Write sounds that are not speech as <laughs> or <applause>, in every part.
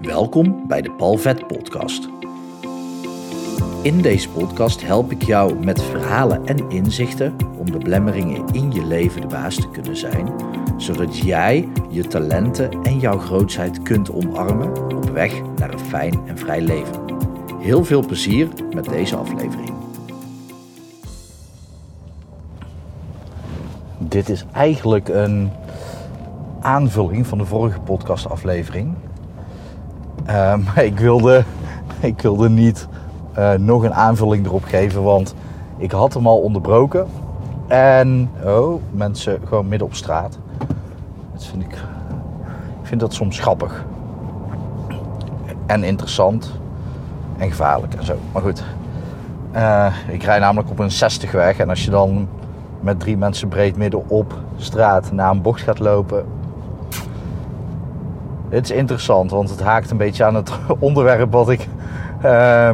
Welkom bij de Paul Vet Podcast. In deze podcast help ik jou met verhalen en inzichten om de belemmeringen in je leven de baas te kunnen zijn, zodat jij je talenten en jouw grootheid kunt omarmen op weg naar een fijn en vrij leven. Heel veel plezier met deze aflevering. Dit is eigenlijk een aanvulling van de vorige podcastaflevering. Uh, <laughs> maar ik wilde, ik wilde niet uh, nog een aanvulling erop geven, want ik had hem al onderbroken. En, oh, mensen gewoon midden op straat. Dat vind ik, ik vind dat soms grappig. En interessant. En gevaarlijk en zo. Maar goed. Uh, ik rij namelijk op een 60 weg. En als je dan met drie mensen breed midden op straat naar een bocht gaat lopen, het is interessant, want het haakt een beetje aan het <laughs> onderwerp wat ik, uh,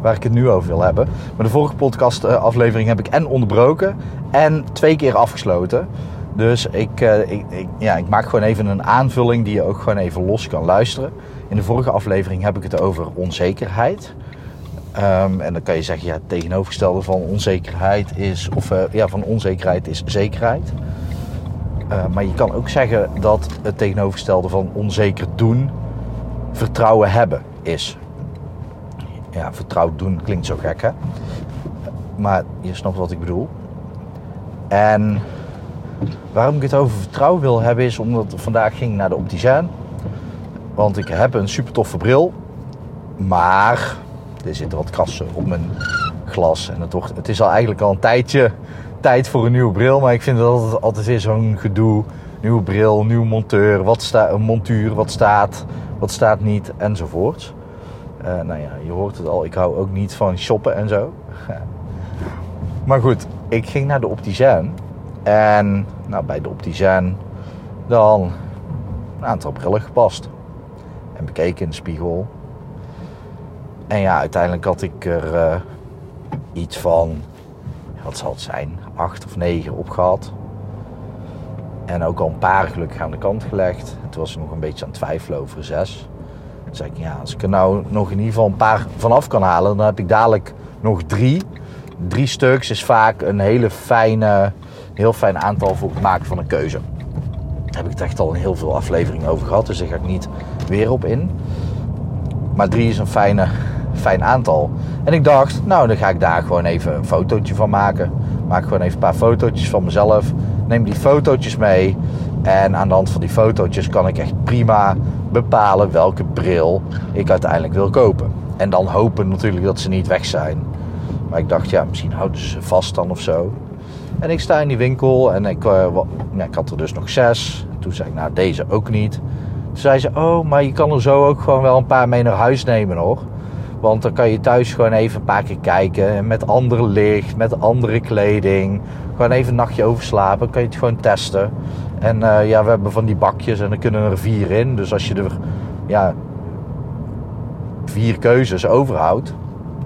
waar ik het nu over wil hebben. Maar de vorige podcastaflevering heb ik en onderbroken en twee keer afgesloten. Dus ik, uh, ik, ik, ja, ik maak gewoon even een aanvulling die je ook gewoon even los kan luisteren. In de vorige aflevering heb ik het over onzekerheid. Um, en dan kan je zeggen, ja, het tegenovergestelde van onzekerheid is, of uh, ja, van onzekerheid is zekerheid. Uh, maar je kan ook zeggen dat het tegenovergestelde van onzeker doen vertrouwen hebben is. Ja, vertrouwd doen klinkt zo gek, hè? Maar je snapt wat ik bedoel. En waarom ik het over vertrouwen wil hebben is omdat ik vandaag ging naar de opticien. Want ik heb een super toffe bril. Maar er zitten wat krassen op mijn glas. En het, wordt, het is al eigenlijk al een tijdje tijd voor een nieuwe bril. Maar ik vind dat altijd, altijd weer zo'n gedoe. Nieuwe bril, nieuwe monteur, wat staat, een montuur, wat staat, wat staat niet, enzovoort. Uh, nou ja, je hoort het al, ik hou ook niet van shoppen en zo. <laughs> maar goed, ik ging naar de opticien. En nou, bij de opticien dan een aantal brillen gepast. En bekeken in de spiegel. En ja, uiteindelijk had ik er uh, iets van, wat zal het zijn, acht of negen opgehad. En ook al een paar gelukkig aan de kant gelegd. En toen was ik nog een beetje aan het twijfelen over zes. Toen zei ik, ja, als ik er nou nog in ieder geval een paar vanaf kan halen, dan heb ik dadelijk nog drie. Drie stuks is vaak een hele fijne, heel fijn aantal voor het maken van een keuze. Daar heb ik het echt al in heel veel afleveringen over gehad, dus daar ga ik niet weer op in. Maar drie is een fijne, fijn aantal. En ik dacht, nou, dan ga ik daar gewoon even een fotootje van maken. Maak gewoon even een paar fotootjes van mezelf. Neem die fotootjes mee. En aan de hand van die fotootjes kan ik echt prima bepalen welke bril ik uiteindelijk wil kopen. En dan hopen natuurlijk dat ze niet weg zijn. Maar ik dacht, ja, misschien houden ze ze vast dan of zo. En ik sta in die winkel en ik, uh, ik had er dus nog zes. Toen zei ik, nou, deze ook niet. Toen zei ze, oh, maar je kan er zo ook gewoon wel een paar mee naar huis nemen hoor. Want dan kan je thuis gewoon even een paar keer kijken. Met ander licht, met andere kleding. Gewoon even een nachtje overslapen. Kan je het gewoon testen. En uh, ja, we hebben van die bakjes en dan kunnen er vier in. Dus als je er ja, vier keuzes overhoudt,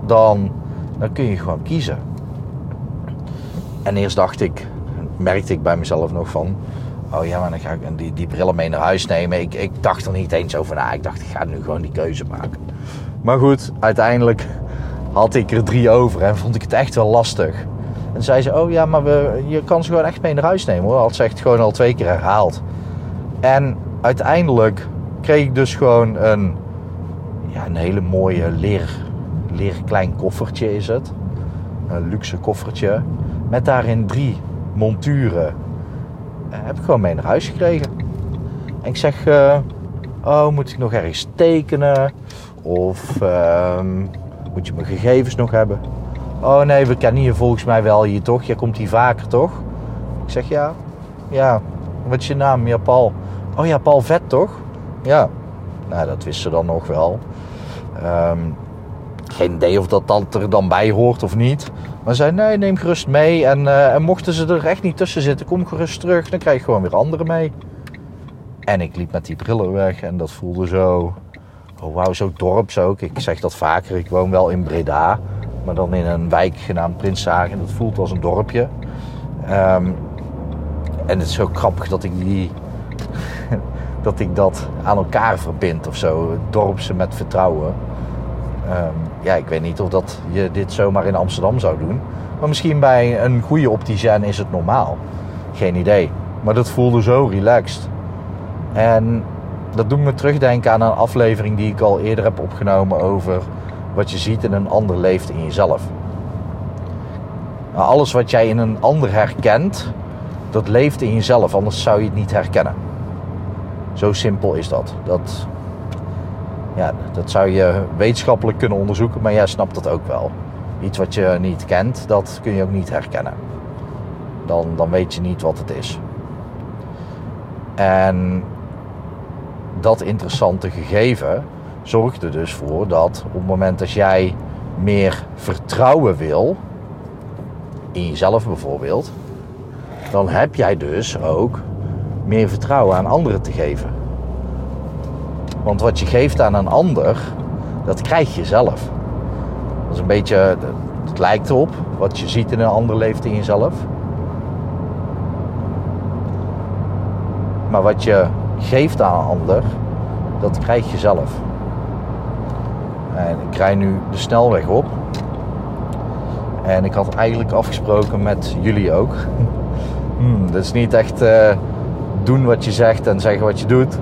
dan, dan kun je gewoon kiezen. En eerst dacht ik, merkte ik bij mezelf nog van... Oh ja, maar dan ga ik die, die brillen mee naar huis nemen. Ik, ik dacht er niet eens over na. Ik dacht, ik ga nu gewoon die keuze maken. Maar goed, uiteindelijk had ik er drie over en vond ik het echt wel lastig. En zei ze, oh ja, maar we, je kan ze gewoon echt mee naar huis nemen hoor. Had ze echt gewoon al twee keer herhaald. En uiteindelijk kreeg ik dus gewoon een, ja, een hele mooie leer, leer klein koffertje is het. Een luxe koffertje. Met daarin drie monturen. Uh, heb ik gewoon mee naar huis gekregen. En ik zeg, uh, oh moet ik nog ergens tekenen? Of um, moet je mijn gegevens nog hebben? Oh nee, we kennen je volgens mij wel hier toch? Je komt hier vaker toch? Ik zeg ja. Ja. Wat is je naam? Ja, Paul. Oh ja, Paul Vet toch? Ja. Nou, dat wist ze dan nog wel. Um, geen idee of dat, dat er dan bij hoort of niet. Maar zei nee, neem gerust mee. En, uh, en mochten ze er echt niet tussen zitten, kom gerust terug. Dan krijg je gewoon weer anderen mee. En ik liep met die brillen weg en dat voelde zo oh wauw, zo dorps ook. Ik zeg dat vaker, ik woon wel in Breda, maar dan in een wijk genaamd Prinshagen. Dat voelt als een dorpje. Um, en het is zo grappig dat ik die, <laughs> dat ik dat aan elkaar verbind of zo. Dorpse met vertrouwen. Ehm, ja, ik weet niet of dat je dit zomaar in Amsterdam zou doen. Maar misschien bij een goede opticien is het normaal. Geen idee. Maar dat voelde zo relaxed. En dat doet me terugdenken aan een aflevering die ik al eerder heb opgenomen over wat je ziet in een ander leeft in jezelf. Nou, alles wat jij in een ander herkent, dat leeft in jezelf, anders zou je het niet herkennen. Zo simpel is dat. Dat, ja, dat zou je wetenschappelijk kunnen onderzoeken, maar jij snapt dat ook wel. Iets wat je niet kent, dat kun je ook niet herkennen. Dan, dan weet je niet wat het is. En dat interessante gegeven zorgt er dus voor dat op het moment dat jij meer vertrouwen wil, in jezelf bijvoorbeeld, dan heb jij dus ook meer vertrouwen aan anderen te geven. Want wat je geeft aan een ander, dat krijg je zelf. Dat is een beetje, het lijkt erop, wat je ziet in een ander leeft in jezelf. Maar wat je geeft aan een ander, dat krijg je zelf. En ik rij nu de snelweg op. En ik had eigenlijk afgesproken met jullie ook. <laughs> Hmm, dat is niet echt uh, doen wat je zegt en zeggen wat je doet.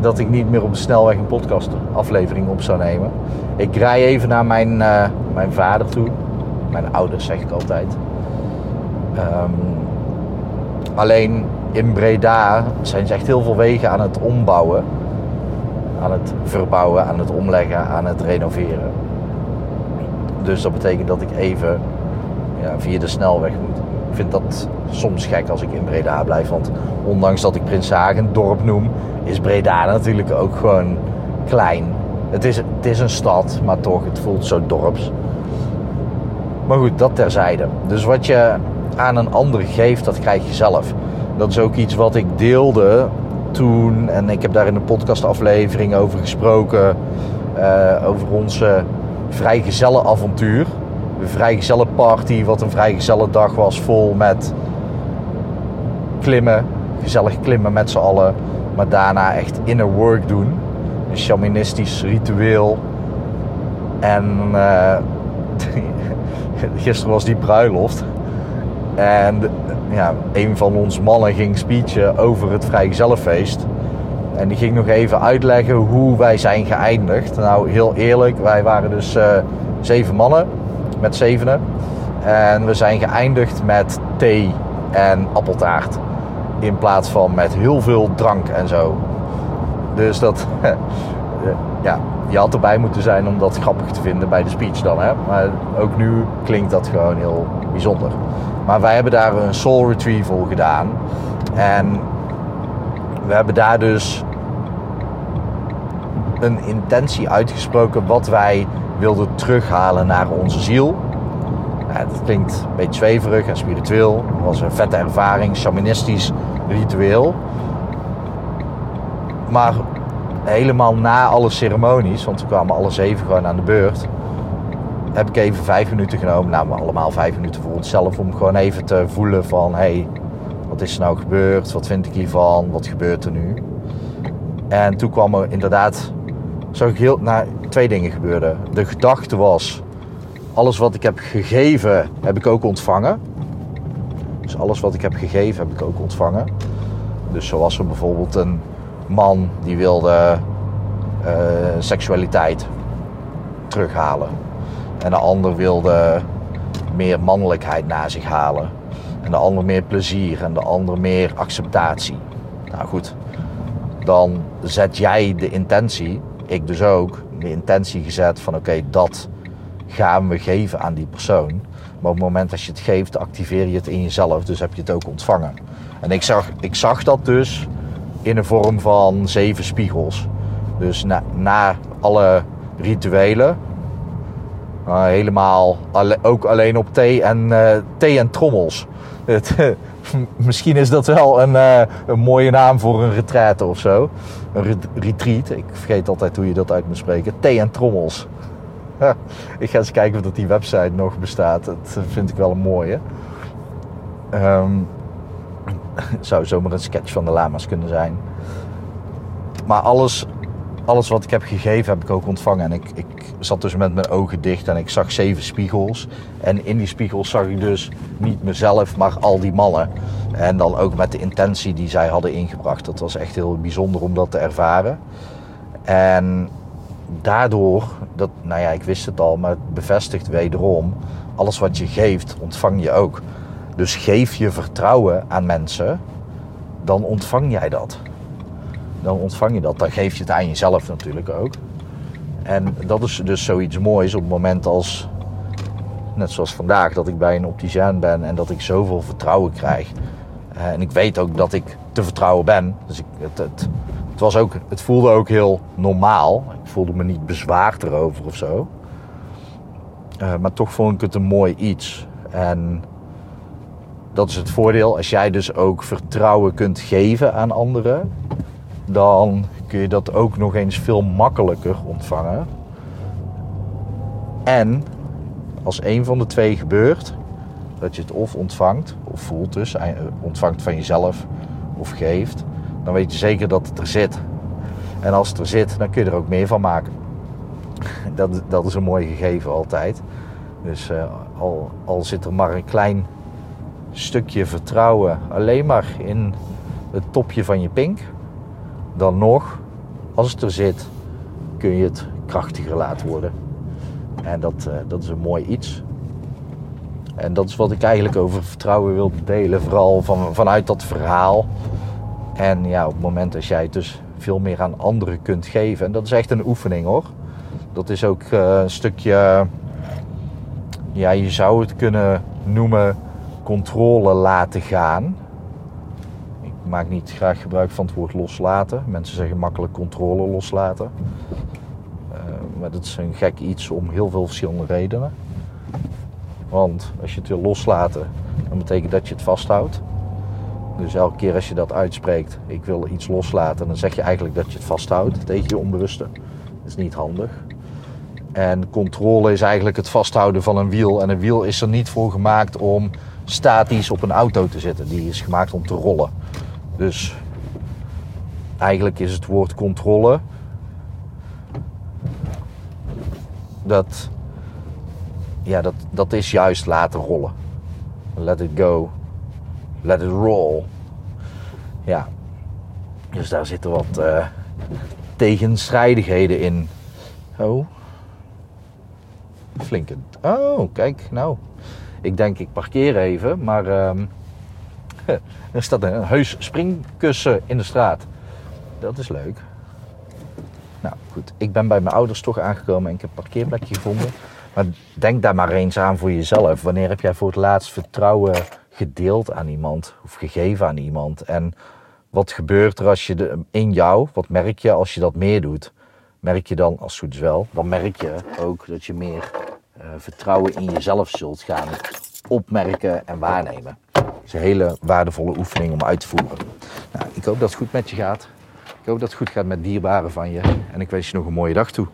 Dat ik niet meer op de snelweg een podcast aflevering op zou nemen. Ik rij even naar mijn, uh, mijn vader toe. Mijn ouders zeg ik altijd. Um, alleen in Breda zijn ze echt heel veel wegen aan het ombouwen. Aan het verbouwen, aan het omleggen, aan het renoveren. Dus dat betekent dat ik even ja, via de snelweg moet. Ik vind dat soms gek als ik in Breda blijf. Want ondanks dat ik Prinshagen dorp noem, is Breda natuurlijk ook gewoon klein. Het is, het is een stad, maar toch, het voelt zo dorps. Maar goed, dat terzijde. Dus wat je aan een ander geeft, dat krijg je zelf. Dat is ook iets wat ik deelde toen. En ik heb daar in de podcastaflevering over gesproken. Uh, over onze vrijgezellenavontuur. De vrijgezellenparty, wat een vrijgezellendag was. Vol met klimmen. Gezellig klimmen met z'n allen. Maar daarna echt inner work doen. Een shamanistisch ritueel. En uh, <laughs> gisteren was die bruiloft. En ja, een van ons mannen ging speechen over het vrijgezellenfeest. En die ging nog even uitleggen hoe wij zijn geëindigd. Nou, heel eerlijk, wij waren dus uh, zeven mannen met zevenen. En we zijn geëindigd met thee en appeltaart. In plaats van met heel veel drank en zo. Dus dat, <laughs> ja, je had erbij moeten zijn om dat grappig te vinden bij de speech dan. Hè? Maar ook nu klinkt dat gewoon heel bijzonder. Maar wij hebben daar een soul retrieval gedaan. En we hebben daar dus een intentie uitgesproken wat wij wilden terughalen naar onze ziel. Ja, dat klinkt een beetje zweverig en spiritueel. Het was een vette ervaring, shamanistisch ritueel. Maar helemaal na alle ceremonies, want we kwamen alle zeven gewoon aan de beurt heb ik even vijf minuten genomen. Nou, maar allemaal vijf minuten voor onszelf. Om gewoon even te voelen van... Hé, hey, wat is er nou gebeurd? Wat vind ik hiervan? Wat gebeurt er nu? En toen kwam er inderdaad... Zag ik heel... Nou, twee dingen gebeurden. De gedachte was... Alles wat ik heb gegeven, heb ik ook ontvangen. Dus alles wat ik heb gegeven, heb ik ook ontvangen. Dus zoals er bijvoorbeeld een man die wilde uh, seksualiteit terughalen. En de ander wilde meer mannelijkheid naar zich halen. En de ander meer plezier en de ander meer acceptatie. Nou goed, dan zet jij de intentie, ik dus ook, de intentie gezet van oké, dat gaan we geven aan die persoon. Maar op het moment dat je het geeft, activeer je het in jezelf, dus heb je het ook ontvangen. En ik zag, ik zag dat dus in de vorm van zeven spiegels. Dus na, na alle rituelen, uh, helemaal ook alleen op thee en, uh, thee en trommels. <laughs> <laughs> Misschien is dat wel een, uh, een, mooie naam voor een retraite of zo. Een retreat. Ik vergeet altijd hoe je dat uit moet spreken. Thee en trommels. <laughs> ik ga eens kijken of dat die website nog bestaat. Dat vind ik wel een mooie. Um, zou zomaar een sketch van de lama's kunnen zijn. Maar alles, alles wat ik heb gegeven heb ik ook ontvangen. En ik, ik zat dus met mijn ogen dicht en ik zag zeven spiegels. En in die spiegels zag ik dus niet mezelf, maar al die mannen. En dan ook met de intentie die zij hadden ingebracht. Dat was echt heel bijzonder om dat te ervaren. En daardoor, dat, nou ja, ik wist het al, maar het bevestigt wederom, alles wat je geeft, ontvang je ook. Dus geef je vertrouwen aan mensen, dan ontvang jij dat. Dan ontvang je dat. Dan geef je het aan jezelf natuurlijk ook. En dat is dus zoiets moois op het moment als, net zoals vandaag, dat ik bij een opticien ben en dat ik zoveel vertrouwen krijg. En ik weet ook dat ik te vertrouwen ben. Dus ik, het, het, het, was ook, het voelde ook heel normaal. Ik voelde me niet bezwaard erover of zo. Uh, maar toch vond ik het een mooi iets. En dat is het voordeel. Als jij dus ook vertrouwen kunt geven aan anderen, dan kun je dat ook nog eens veel makkelijker ontvangen. En als een van de twee gebeurt, dat je het of ontvangt, of voelt dus, eh, ontvangt van jezelf of geeft, dan weet je zeker dat het er zit. En als het er zit, dan kun je er ook meer van maken. <laughs> Dat, dat is een mooi gegeven altijd. Dus uh, al, al zit er maar een klein stukje vertrouwen alleen maar in het topje van je pink, dan nog, als het er zit, kun je het krachtiger laten worden. En dat, uh, dat is een mooi iets. En dat is wat ik eigenlijk over vertrouwen wil delen. Vooral van, vanuit dat verhaal. En ja, op het moment dat jij het dus veel meer aan anderen kunt geven. En dat is echt een oefening hoor. Dat is ook uh, een stukje. Ja, je zou het kunnen noemen controle laten gaan. Maak niet graag gebruik van het woord loslaten. Mensen zeggen makkelijk controle loslaten. Uh, maar dat is een gek iets om heel veel verschillende redenen. Want als je het wil loslaten, dan betekent dat je het vasthoudt. Dus elke keer als je dat uitspreekt, ik wil iets loslaten, dan zeg je eigenlijk dat je het vasthoudt tegen je onbewuste. Dat is niet handig. En controle is eigenlijk het vasthouden van een wiel. En een wiel is er niet voor gemaakt om statisch op een auto te zitten. Die is gemaakt om te rollen. Dus eigenlijk is het woord controle. Dat ja, dat, dat is juist laten rollen. Let it go. Let it roll. Ja. Dus daar zitten wat uh, tegenstrijdigheden in. Oh. Flinke. Oh, kijk, nou. Ik denk ik parkeer even, maar um, er staat een heus springkussen in de straat. Dat is leuk. Nou goed, ik ben bij mijn ouders toch aangekomen en ik heb een parkeerplekje gevonden. Maar denk daar maar eens aan voor jezelf. Wanneer heb jij voor het laatst vertrouwen gedeeld aan iemand of gegeven aan iemand? En wat gebeurt er als je de, in jou, wat merk je als je dat meer doet? Merk je dan, als het goed is wel, dan merk je ook dat je meer uh, vertrouwen in jezelf zult gaan opmerken en waarnemen. Dat is een hele waardevolle oefening om uit te voeren. Nou, ik hoop dat het goed met je gaat. Ik hoop dat het goed gaat met dierbaren van je. En ik wens je nog een mooie dag toe.